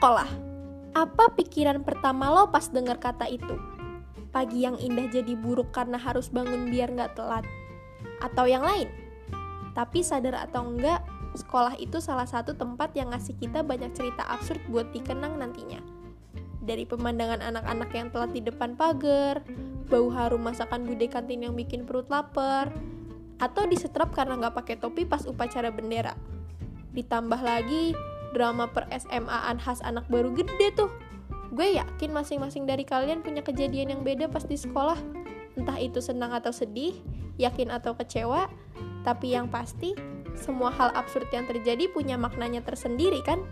sekolah. Apa pikiran pertama lo pas dengar kata itu? Pagi yang indah jadi buruk karena harus bangun biar nggak telat? Atau yang lain? Tapi sadar atau enggak, sekolah itu salah satu tempat yang ngasih kita banyak cerita absurd buat dikenang nantinya. Dari pemandangan anak-anak yang telat di depan pagar, bau harum masakan bude kantin yang bikin perut lapar, atau disetrap karena nggak pakai topi pas upacara bendera. Ditambah lagi drama per SMA-an khas anak baru gede tuh. Gue yakin masing-masing dari kalian punya kejadian yang beda pas di sekolah. Entah itu senang atau sedih, yakin atau kecewa, tapi yang pasti semua hal absurd yang terjadi punya maknanya tersendiri kan?